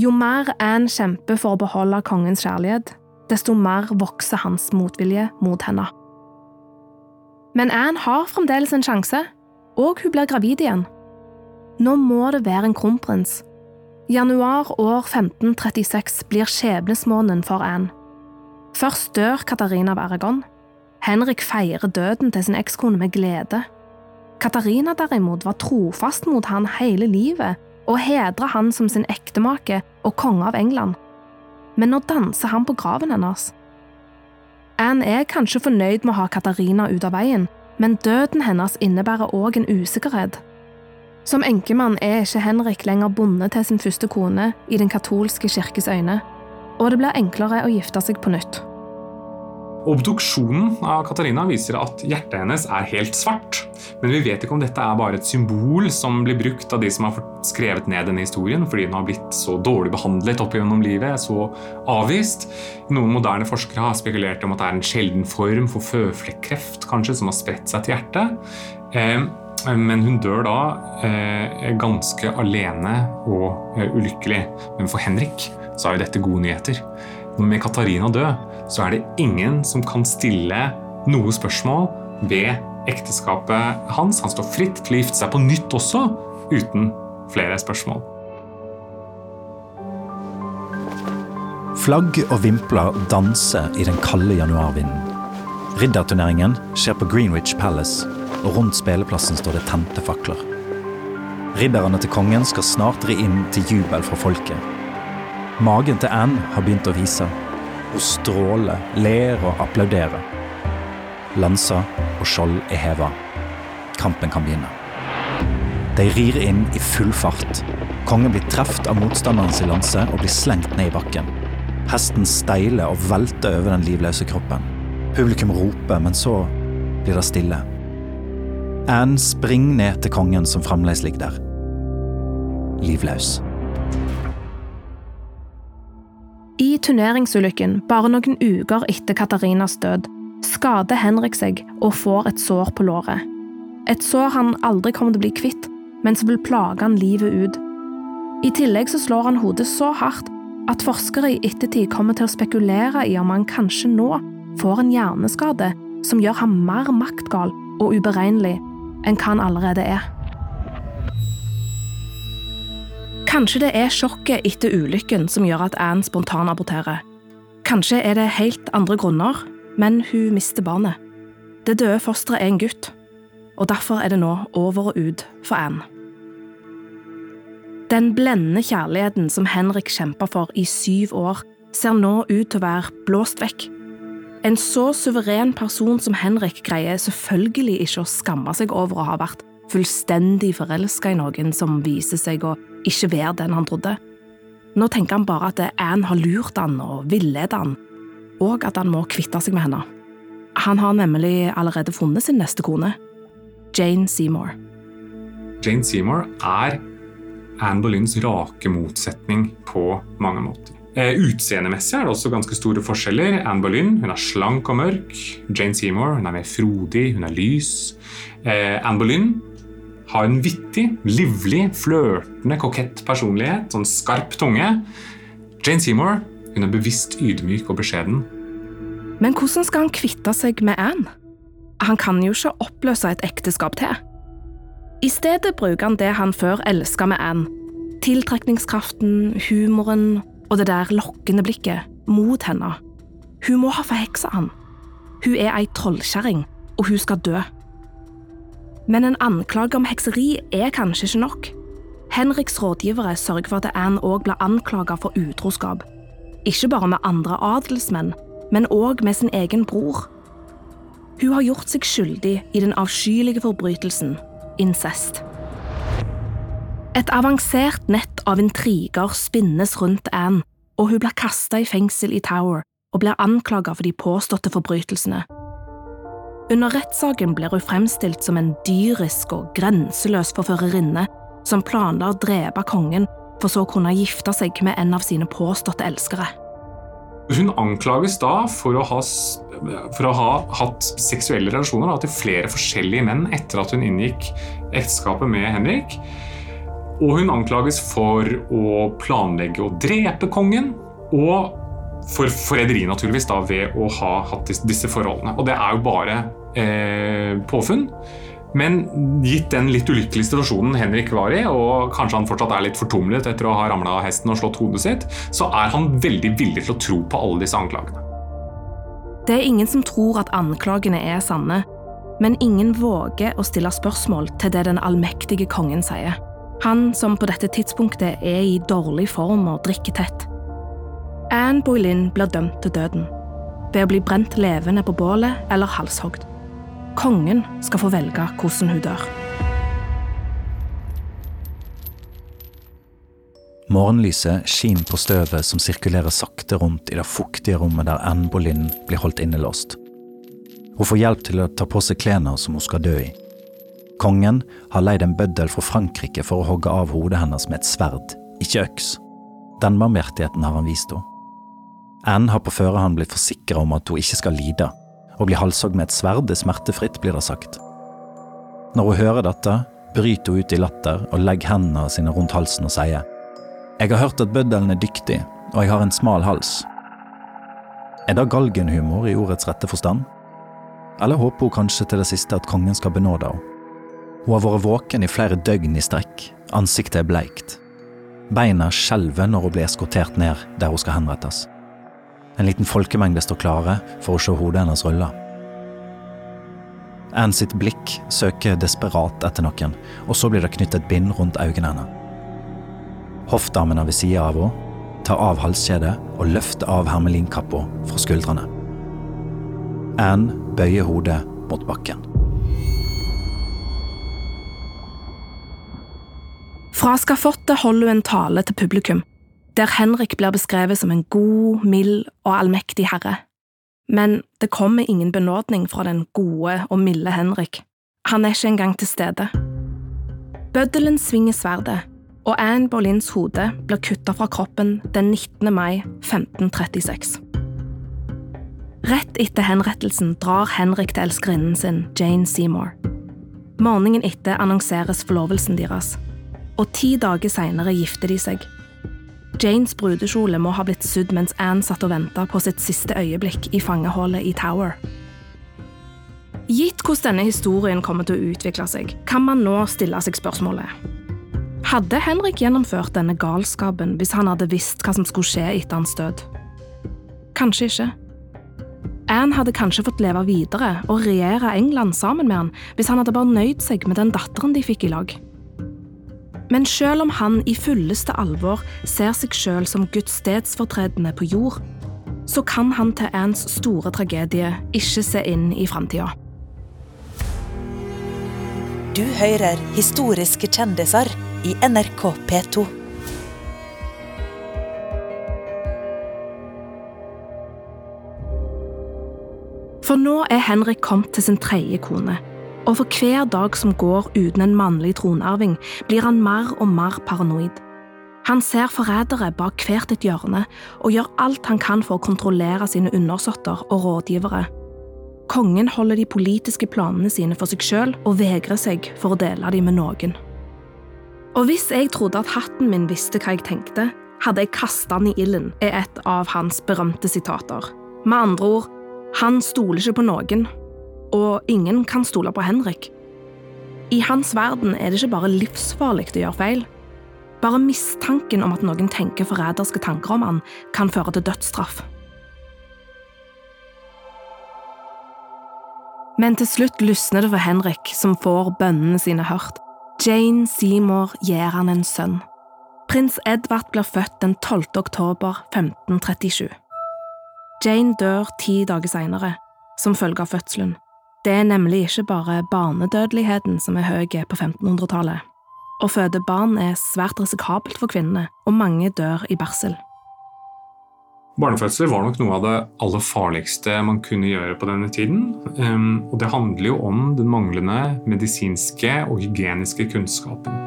Jo mer Anne kjemper for å beholde kongens kjærlighet, desto mer vokser hans motvilje mot henne. Men Anne har fremdeles en sjanse og hun blir gravid igjen. Nå må det være en kronprins. Januar år 1536 blir skjebnesmåneden for Anne. Først dør Katarina av Aragon. Henrik feirer døden til sin ekskone med glede. Katarina derimot var trofast mot han hele livet og hedrer han som sin ektemake og konge av England. Men nå danser han på graven hennes. Anne er kanskje fornøyd med å ha Katarina ut av veien, men døden hennes innebærer òg en usikkerhet. Som enkemann er ikke Henrik lenger bonde til sin første kone i den katolske kirkes øyne, og det blir enklere å gifte seg på nytt. Obduksjonen av Katarina viser at hjertet hennes er helt svart. Men vi vet ikke om dette er bare et symbol som blir brukt av de som har skrevet ned denne historien, fordi den har blitt så dårlig behandlet opp gjennom livet, så avvist. Noen moderne forskere har spekulert om at det er en sjelden form for føflekkreft kanskje, som har spredt seg til hjertet. Eh, men hun dør da eh, ganske alene og eh, ulykkelig. Men for Henrik så er jo dette gode nyheter. Med Katarina død så er det ingen som kan stille noe spørsmål ved ekteskapet hans. Han står fritt til å gifte seg på nytt også, uten flere spørsmål. Flagg og vimpler danser i den kalde januarvinden. Ridderturneringen skjer på Greenwich Palace, og rundt spilleplassen står det tente fakler. Ridderne til kongen skal snart ri inn til jubel fra folket. Magen til Anne har begynt å vise. Hun stråler, ler og applauderer. Lanser og skjold er heva. Kampen kan begynne. De rir inn i full fart. Kongen blir truffet av motstanderens lanse og blir slengt ned i bakken. Hesten steiler og velter over den livløse kroppen. Publikum roper, men så blir det stille. Anne springer ned til kongen som fremdeles ligger der. Livløs. I turneringsulykken, bare noen uker etter Katarinas død, skader Henrik seg og får et sår på låret. Et sår han aldri kommer til å bli kvitt, men som vil plage han livet ut. I tillegg så slår han hodet så hardt at forskere i ettertid kommer til å spekulere i om han kanskje nå får en hjerneskade som gjør ham mer maktgal og uberegnelig enn hva han allerede er. Kanskje det er sjokket etter ulykken som gjør at Anne spontanaborterer. Kanskje er det helt andre grunner, men hun mister barnet. Det døde fosteret er en gutt, og derfor er det nå over og ut for Anne. Den blendende kjærligheten som Henrik kjempa for i syv år, ser nå ut til å være blåst vekk. En så suveren person som Henrik greier selvfølgelig ikke å skamme seg over å ha vært fullstendig forelska i noen som viser seg å ikke være den han trodde. Nå tenker han bare at Anne har lurt han og villedet han, og at han må kvitte seg med henne. Han har nemlig allerede funnet sin neste kone, Jane Seymour. Jane Seymour er Anne Boleyn's rake motsetning på mange måter. Eh, utseendemessig er det også ganske store forskjeller. Anne Boleyn hun er slank og mørk. Jane Seymour hun er mer frodig, hun er lys. Eh, Anne Boleyn har en vittig, livlig, flørtende, kokett personlighet. Sånn skarp tunge. Jane Seymour hun er bevisst ydmyk og beskjeden. Men hvordan skal han kvitte seg med Anne? Han kan jo ikke oppløse et ekteskap til. I stedet bruker han det han før elska med Anne. Tiltrekningskraften, humoren og det der lokkende blikket mot henne. Hun må ha forheksa han. Hun er ei trollkjerring, og hun skal dø. Men en anklage om hekseri er kanskje ikke nok. Henriks rådgivere sørger for at Anne òg blir anklaget for utroskap. Ikke bare med andre adelsmenn, men òg med sin egen bror. Hun har gjort seg skyldig i den avskyelige forbrytelsen incest. Et avansert nett av intriger spinnes rundt Anne, og hun blir kasta i fengsel i Tower og blir anklaget for de påståtte forbrytelsene. Under rettssaken blir hun fremstilt som en dyrisk og grenseløs forførerinne som planla å drepe kongen for så å kunne gifte seg med en av sine påståtte elskere. Hun anklages da for å ha, for å ha hatt seksuelle relasjoner da, til flere forskjellige menn etter at hun inngikk ekteskapet med Henrik. Og hun anklages for å planlegge å drepe kongen. Og for forræderi, naturligvis, da, ved å ha hatt disse forholdene. Og det er jo bare eh, påfunn. Men gitt den litt ulykkelige situasjonen Henrik var i, og kanskje han fortsatt er litt fortumlet etter å ha ramla av hesten og slått hodet sitt, så er han veldig villig til å tro på alle disse anklagene. Det er ingen som tror at anklagene er sanne, men ingen våger å stille spørsmål til det den allmektige kongen sier. Han som på dette tidspunktet er i dårlig form og drikker tett. Anne Boleyn blir dømt til døden, ved å bli brent levende på bålet eller halshogd. Kongen skal få velge hvordan hun dør. Morgenlyset skinner på støvet som sirkulerer sakte rundt i det fuktige rommet der Anne Boleyn blir holdt innelåst. Hun får hjelp til å ta på seg klærne som hun skal dø i. Kongen har leid en bøddel fra Frankrike for å hogge av hodet hennes med et sverd, ikke øks. Den barmhjertigheten har han vist henne. Anne har på førehånd blitt forsikra om at hun ikke skal lide. Å bli halshogd med et sverd er smertefritt, blir det sagt. Når hun hører dette, bryter hun ut i latter og legger hendene sine rundt halsen og sier jeg har hørt at bøddelen er dyktig, og jeg har en smal hals. Er det galgenhumor i ordets rette forstand? Eller håper hun kanskje til det siste at kongen skal benåde henne? Hun har vært våken i flere døgn i strekk, ansiktet er bleikt. Beina skjelver når hun blir eskortert ned der hun skal henrettes. En liten folkemengde står klare for å se hodet hennes rulle. Anne sitt blikk søker desperat etter noen, og så blir det knyttet et bind rundt øynene hennes. Hoffdamene ved sida av henne tar av halskjedet og løfter av hermelinkappa fra skuldrene. Anne bøyer hodet mot bakken. Fra skafottet holder hun en tale til publikum, der Henrik blir beskrevet som en god, mild og allmektig herre. Men det kommer ingen benådning fra den gode og milde Henrik. Han er ikke engang til stede. Bøddelen svinger sverdet, og Anne Boleyns hode blir kutta fra kroppen den 19. mai 1536. Rett etter henrettelsen drar Henrik til elskerinnen sin, Jane Seymour. Morgenen etter annonseres forlovelsen deres, og ti dager seinere gifter de seg. Janes brudekjole må ha blitt sydd mens Anne satt og venta på sitt siste øyeblikk i fangehullet i Tower. Gitt hvordan denne historien kommer til å utvikle seg, kan man nå stille seg spørsmålet hadde Henrik gjennomført denne galskapen hvis han hadde visst hva som skulle skje etter hans død? Kanskje ikke. Anne hadde kanskje fått leve videre og regjere England sammen med han hvis han hadde bare nøyd seg med den datteren de fikk i lag. Men selv om han i fulleste alvor ser seg selv som Guds stedsfortredende på jord, så kan han til Annes store tragedie ikke se inn i framtida. Du hører historiske kjendiser i NRK P2. For nå er Henrik kommet til sin tredje kone, og for hver dag som går uten en mannlig tronarving, blir han mer og mer paranoid. Han ser forrædere bak hvert et hjørne og gjør alt han kan for å kontrollere sine undersåtter og rådgivere. Kongen holder de politiske planene sine for seg sjøl og vegrer seg for å dele dem med noen. Og hvis jeg trodde at hatten min visste hva jeg tenkte, hadde jeg kasta den i ilden, er et av hans berømte sitater. Med andre ord, han stoler ikke på noen, og ingen kan stole på Henrik. I hans verden er det ikke bare livsfarlig å gjøre feil. Bare mistanken om at noen tenker forræderske tanker om han, kan føre til dødsstraff. Men til slutt lysner det for Henrik, som får bønnene sine hørt. Jane Seymour gir han en sønn. Prins Edvard blir født den 12. oktober 1537. Jane dør ti dager seinere, som følge av fødselen. Det er nemlig ikke bare barnedødeligheten som er høy på 1500-tallet. Å føde barn er svært risikabelt for kvinnene, og mange dør i barsel. Barnefødsler var nok noe av det aller farligste man kunne gjøre på denne tiden. Ehm, og det handler jo om den manglende medisinske og hygieniske kunnskapen.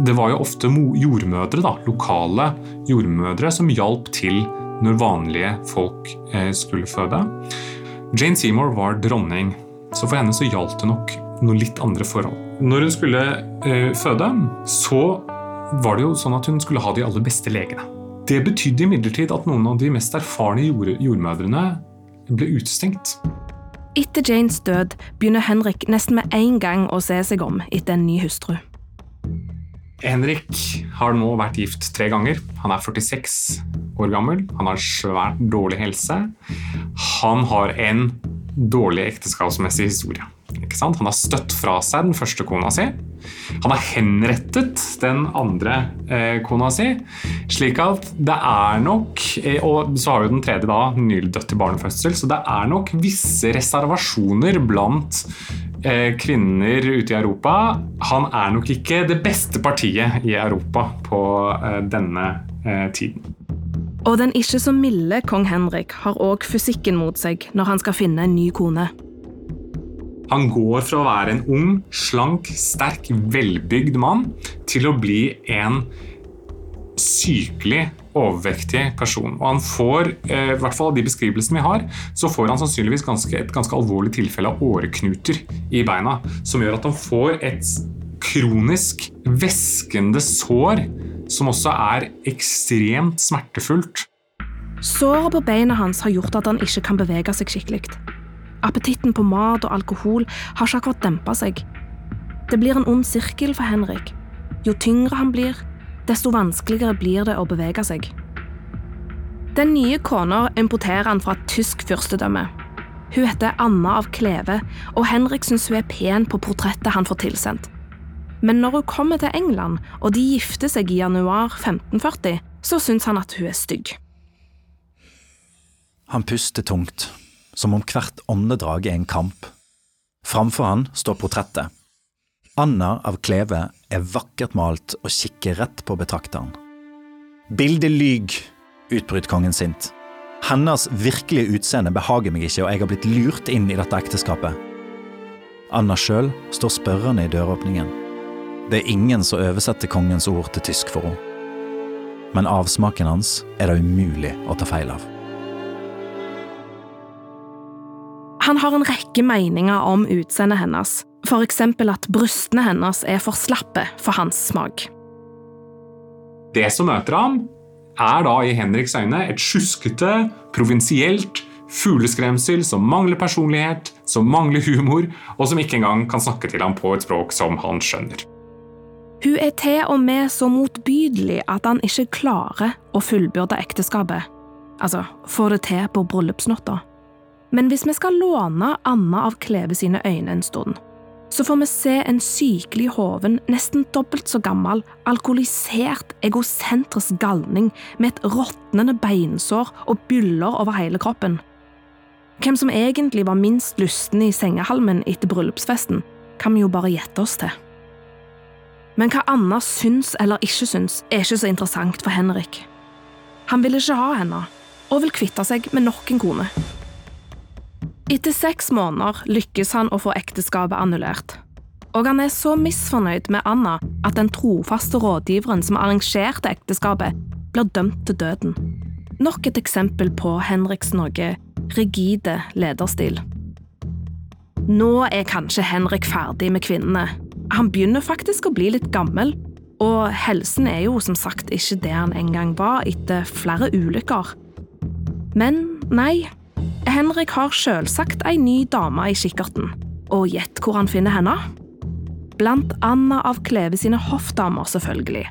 Det var jo ofte jordmødre, da, lokale jordmødre, som hjalp til når vanlige folk eh, skulle føde. Jane Seymour var dronning, så for henne så gjaldt det nok noen litt andre forhold. Når hun skulle eh, føde, så var det jo sånn at hun skulle ha de aller beste legene. Det betydde imidlertid at noen av de mest erfarne jord jordmødrene ble utestengt. Etter Janes død begynner Henrik nesten med en gang å se seg om etter en ny hustru. Henrik har nå vært gift tre ganger. Han er 46 år gammel. Han har svært dårlig helse. Han har en dårlig ekteskapsmessig historie. Han har støtt fra seg den første kona si. Han har henrettet den andre eh, kona si. Slik at det er nok eh, Og så har jo den tredje da nylig dødd i barnefødsel, så det er nok visse reservasjoner blant eh, kvinner ute i Europa. Han er nok ikke det beste partiet i Europa på eh, denne eh, tiden. Og den ikke så milde kong Henrik har òg fysikken mot seg når han skal finne en ny kone. Han går fra å være en ung, slank, sterk, velbygd mann til å bli en sykelig overvektig person. Og han får, eh, i hvert fall av de beskrivelsene vi har, så får han sannsynligvis ganske, et ganske alvorlig tilfelle av åreknuter i beina, som gjør at han får et kronisk væskende sår som også er ekstremt smertefullt. Såret på beina hans har gjort at han ikke kan bevege seg skikkelig. Appetitten på mat og alkohol har ikke akkurat dempa seg. Det blir en ond sirkel for Henrik. Jo tyngre han blir, desto vanskeligere blir det å bevege seg. Den nye kona importerer han fra et tysk fyrstedømme. Hun heter Anna av Kleve, og Henrik syns hun er pen på portrettet han får tilsendt. Men når hun kommer til England, og de gifter seg i januar 1540, så syns han at hun er stygg. Han puster tungt som om hvert åndedrag er en kamp. Framfor han står portrettet. Anna av Kleve er vakkert malt og kikker rett på betrakteren. Bildet lyg, utbryter kongen sint. Hennes virkelige utseende behager meg ikke, og jeg har blitt lurt inn i dette ekteskapet. Anna sjøl står spørrende i døråpningen. Det er ingen som oversetter kongens ord til tysk for henne. Men avsmaken hans er det umulig å ta feil av. Han har en rekke meninger om utseendet hennes, eksempel at brystene hennes er for slappe for hans smak. Det som møter ham, er da i Henriks øyne et sjuskete, provinsielt fugleskremsel som mangler personlighet, som mangler humor, og som ikke engang kan snakke til ham på et språk som han skjønner. Hun er til og med så motbydelig at han ikke klarer å fullbyrde ekteskapet. Altså, få det til på bryllupsnatta. Men hvis vi skal låne Anna av Kleve sine øyne en stund, så får vi se en sykelig hoven, nesten dobbelt så gammel, alkoholisert, egosentrisk galning med et råtnende beinsår og byller over hele kroppen. Hvem som egentlig var minst lysten i sengehalmen etter bryllupsfesten, kan vi jo bare gjette oss til. Men hva Anna syns eller ikke syns, er ikke så interessant for Henrik. Han vil ikke ha henne, og vil kvitte seg med nok en kone. Etter seks måneder lykkes han å få ekteskapet annullert. Og han er så misfornøyd med Anna at den trofaste rådgiveren som arrangerte ekteskapet, blir dømt til døden. Nok et eksempel på Henriks noe rigide lederstil. Nå er kanskje Henrik ferdig med kvinnene. Han begynner faktisk å bli litt gammel, og helsen er jo som sagt ikke det han en gang var etter flere ulykker. Men nei, Henrik har selvsagt ei ny dame i kikkerten, og gjett hvor han finner henne? Blant Anna av Kleve sine hoffdamer, selvfølgelig.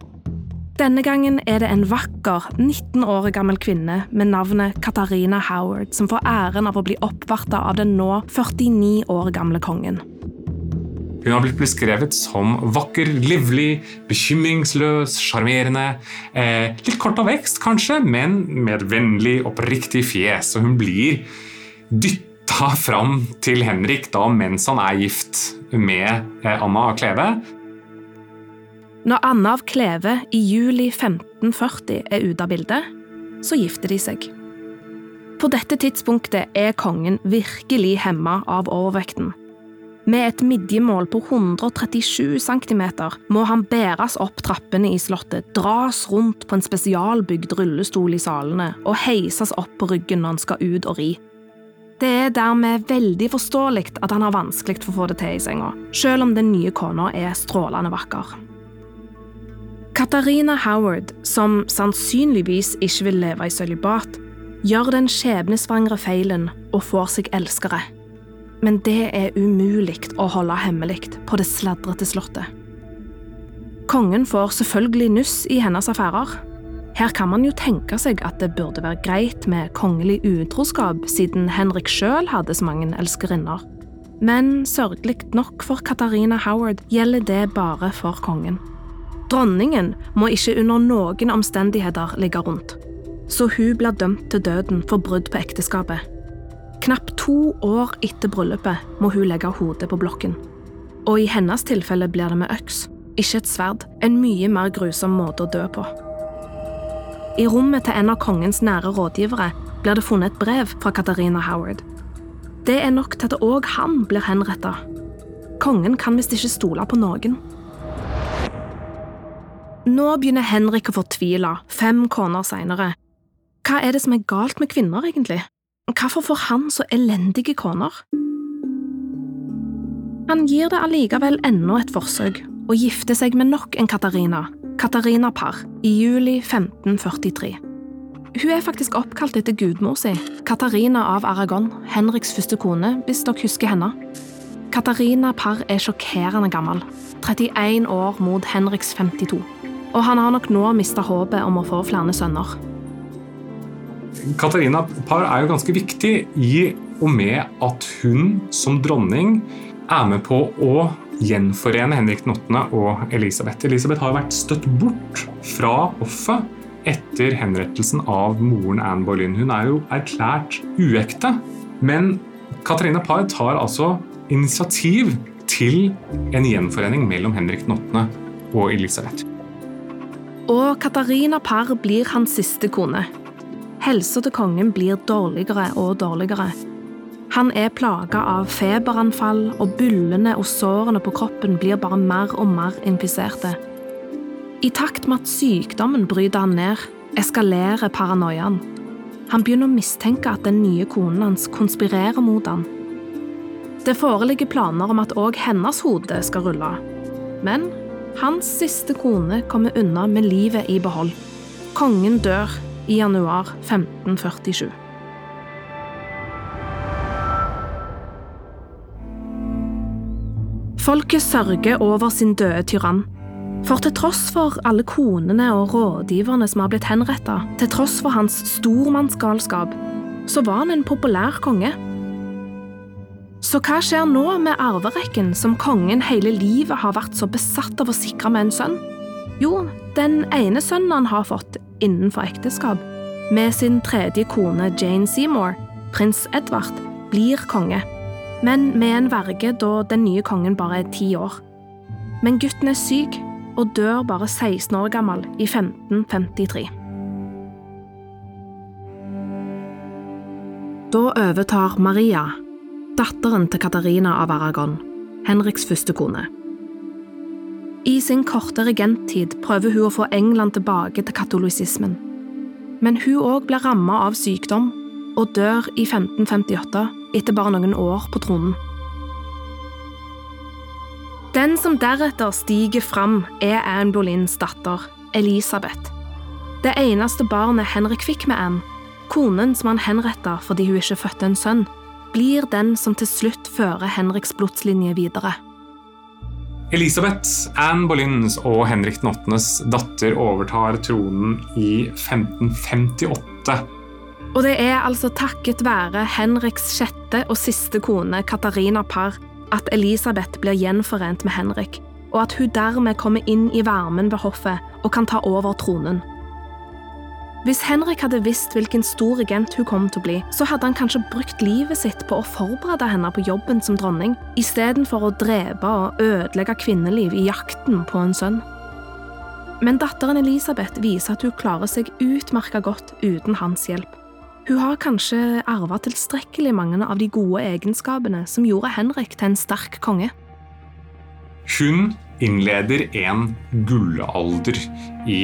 Denne gangen er det en vakker, 19 år gammel kvinne med navnet Katarina Howard som får æren av å bli oppvarta av den nå 49 år gamle kongen. Hun har blitt beskrevet som vakker, livlig, bekymringsløs, sjarmerende. Eh, litt kort av vekst, kanskje, men med et vennlig, oppriktig fjes. Og hun blir dytta fram til Henrik da mens han er gift med eh, Anna av Kleve. Når Anna av Kleve i juli 1540 er ute av bildet, så gifter de seg. På dette tidspunktet er kongen virkelig hemma av overvekten med et midjemål på 137 cm må han bæres opp trappene i slottet, dras rundt på en spesialbygd rullestol i salene og heises opp på ryggen når han skal ut og ri. Det er dermed veldig forståelig at han har vanskelig for å få det til i senga, selv om den nye kona er strålende vakker. Katarina Howard, som sannsynligvis ikke vil leve i sølibat, gjør den skjebnesvangre feilen og får seg elskere men det er umulig å holde hemmelig på det sladrete slottet. Kongen får selvfølgelig nuss i hennes affærer. Her kan man jo tenke seg at det burde være greit med kongelig utroskap, siden Henrik sjøl hadde så mange elskerinner. Men sørgelig nok for Katarina Howard gjelder det bare for kongen. Dronningen må ikke under noen omstendigheter ligge rundt, så hun blir dømt til døden for brudd på ekteskapet. Knapt to år etter bryllupet må hun legge hodet på blokken. Og i hennes tilfelle blir det med øks, ikke et sverd, en mye mer grusom måte å dø på. I rommet til en av kongens nære rådgivere blir det funnet et brev fra Katarina Howard. Det er nok til at òg han blir henretta. Kongen kan visst ikke stole på noen. Nå begynner Henrik å fortvile, fem koner seinere. Hva er det som er galt med kvinner, egentlig? Hvorfor får han så elendige koner? Han gir det allikevel enda et forsøk, og gifter seg med nok en Katarina, Katarina Parr, i juli 1543. Hun er faktisk oppkalt etter gudmor si, Katarina av Aragon, Henriks første kone, hvis dere husker henne. Katarina Parr er sjokkerende gammel, 31 år mot Henriks 52, og han har nok nå mista håpet om å få flere sønner. Katarina Parr er jo ganske viktig i og med at hun som dronning er med på å gjenforene Henrik 8. og Elisabeth. Elisabeth har vært støtt bort fra hoffet etter henrettelsen av moren Anne Boleyn. Hun er jo erklært uekte. Men Katarina Parr tar altså initiativ til en gjenforening mellom Henrik 8. og Elisabeth. Og Katarina Parr blir hans siste kone. Helsa til kongen blir dårligere og dårligere. Han er plaga av feberanfall, og bullene og sårene på kroppen blir bare mer og mer infiserte. I takt med at sykdommen bryter han ned, eskalerer paranoiaen. Han begynner å mistenke at den nye konen hans konspirerer mot han. Det foreligger planer om at òg hennes hode skal rulle. Men hans siste kone kommer unna med livet i behold. Kongen dør i januar 1547. Folket sørger over sin døde tyrann. For til tross for alle konene og rådgiverne som har blitt henretta, til tross for hans stormannsgalskap, så var han en populær konge. Så hva skjer nå med arverekken som kongen hele livet har vært så besatt av å sikre med en sønn? Jo, den ene sønnen han har fått, innenfor ekteskap, med sin tredje kone Jane Seymour, prins Edvard, blir konge, men med en verge da den nye kongen bare er ti år. Men gutten er syk og dør bare 16 år gammel i 1553. Da overtar Maria, datteren til Katarina av Aragon, Henriks første kone. I sin korte regenttid prøver hun å få England tilbake til katolisismen. Men hun òg blir ramma av sykdom og dør i 1558 etter bare noen år på tronen. Den som deretter stiger fram, er Anne Boleyns datter, Elisabeth. Det eneste barnet Henrik fikk med Anne, konen som han henretta fordi hun ikke fødte en sønn, blir den som til slutt fører Henriks blodslinje videre. Elisabeth, Anne Boleyns og Henrik 8.s datter overtar tronen i 1558. Og det er altså takket være Henriks sjette og siste kone, Katarina Parr, at Elisabeth blir gjenforent med Henrik, og at hun dermed kommer inn i varmen ved hoffet og kan ta over tronen. Hvis Henrik hadde visst hvilken stor regent hun kom til å bli, så hadde han kanskje brukt livet sitt på å forberede henne på jobben som dronning, istedenfor å drepe og ødelegge kvinneliv i jakten på en sønn. Men datteren Elisabeth viser at hun klarer seg utmerka godt uten hans hjelp. Hun har kanskje arva tilstrekkelig mange av de gode egenskapene som gjorde Henrik til en sterk konge. Hun innleder en gullalder i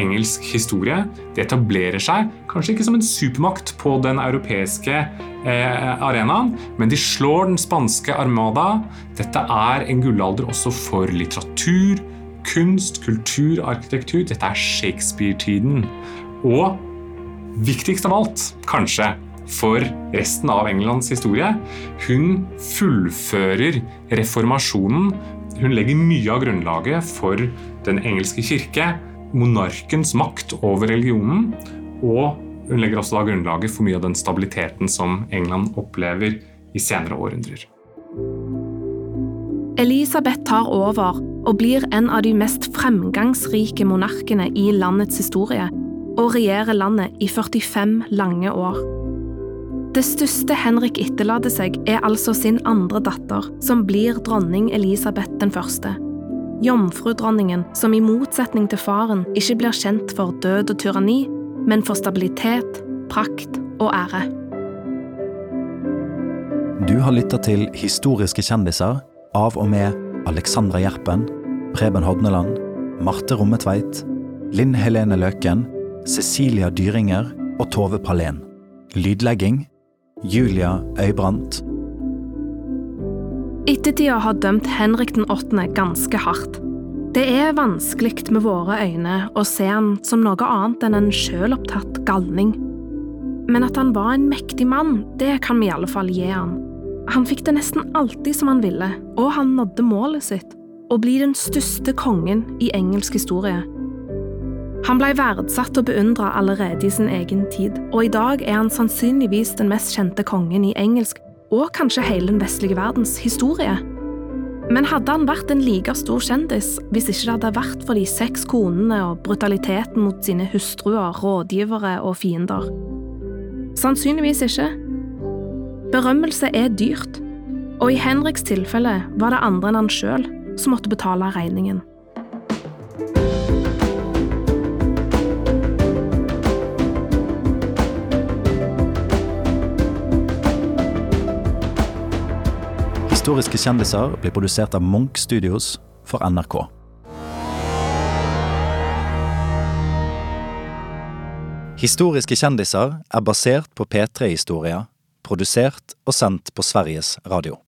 engelsk historie. Det etablerer seg kanskje ikke som en supermakt på den europeiske eh, arenaen, men de slår den spanske armada. Dette er en gullalder også for litteratur, kunst, kultur, arkitektur. Dette er Shakespeare-tiden. Og viktigst av alt, kanskje, for resten av Englands historie. Hun fullfører reformasjonen hun legger mye av grunnlaget for den engelske kirke, monarkens makt over religionen, og hun legger også da grunnlaget for mye av den stabiliteten som England opplever i senere århundrer. Elisabeth tar over og blir en av de mest fremgangsrike monarkene i landets historie, og regjerer landet i 45 lange år. Det største Henrik etterlater seg, er altså sin andre datter, som blir dronning Elisabeth den første. Jomfrudronningen, som i motsetning til faren ikke blir kjent for død og tyranni, men for stabilitet, prakt og ære. Du har lytta til Historiske kjendiser av og med Alexandra Gjerpen, Preben Hodneland, Marte Rommetveit, Linn Helene Løken, Cecilia Dyringer og Tove Palén. Lydlegging Julia Øybrandt. Ettertida har dømt Henrik den 8. ganske hardt. Det er vanskelig med våre øyne å se han som noe annet enn en sjølopptatt galning. Men at han var en mektig mann, det kan vi i alle fall gi han. Han fikk det nesten alltid som han ville, og han nådde målet sitt å bli den største kongen i engelsk historie. Han ble verdsatt og beundra allerede i sin egen tid, og i dag er han sannsynligvis den mest kjente kongen i engelsk, og kanskje hele den vestlige verdens historie. Men hadde han vært en like stor kjendis hvis ikke det hadde vært for de seks konene og brutaliteten mot sine hustruer, rådgivere og fiender? Sannsynligvis ikke. Berømmelse er dyrt, og i Henriks tilfelle var det andre enn han sjøl som måtte betale regningen. Historiske kjendiser blir produsert av Munch Studios for NRK. Historiske kjendiser er basert på P3-historier, produsert og sendt på Sveriges Radio.